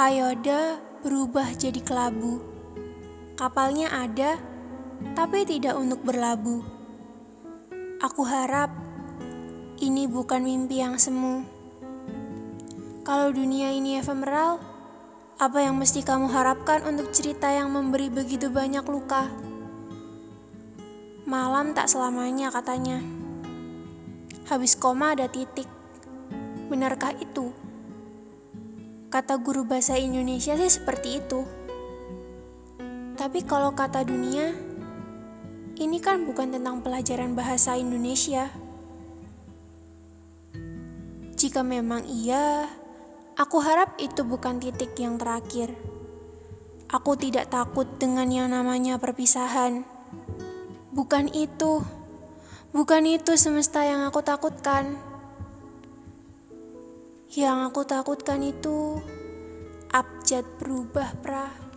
Payoda berubah jadi kelabu. Kapalnya ada, tapi tidak untuk berlabuh. Aku harap ini bukan mimpi yang semu. Kalau dunia ini ephemeral, apa yang mesti kamu harapkan untuk cerita yang memberi begitu banyak luka? Malam tak selamanya katanya. Habis koma ada titik. Benarkah itu? Kata guru bahasa Indonesia sih seperti itu. Tapi kalau kata dunia, ini kan bukan tentang pelajaran bahasa Indonesia. Jika memang iya, aku harap itu bukan titik yang terakhir. Aku tidak takut dengan yang namanya perpisahan. Bukan itu, bukan itu semesta yang aku takutkan. Yang aku takutkan itu abjad berubah, pra.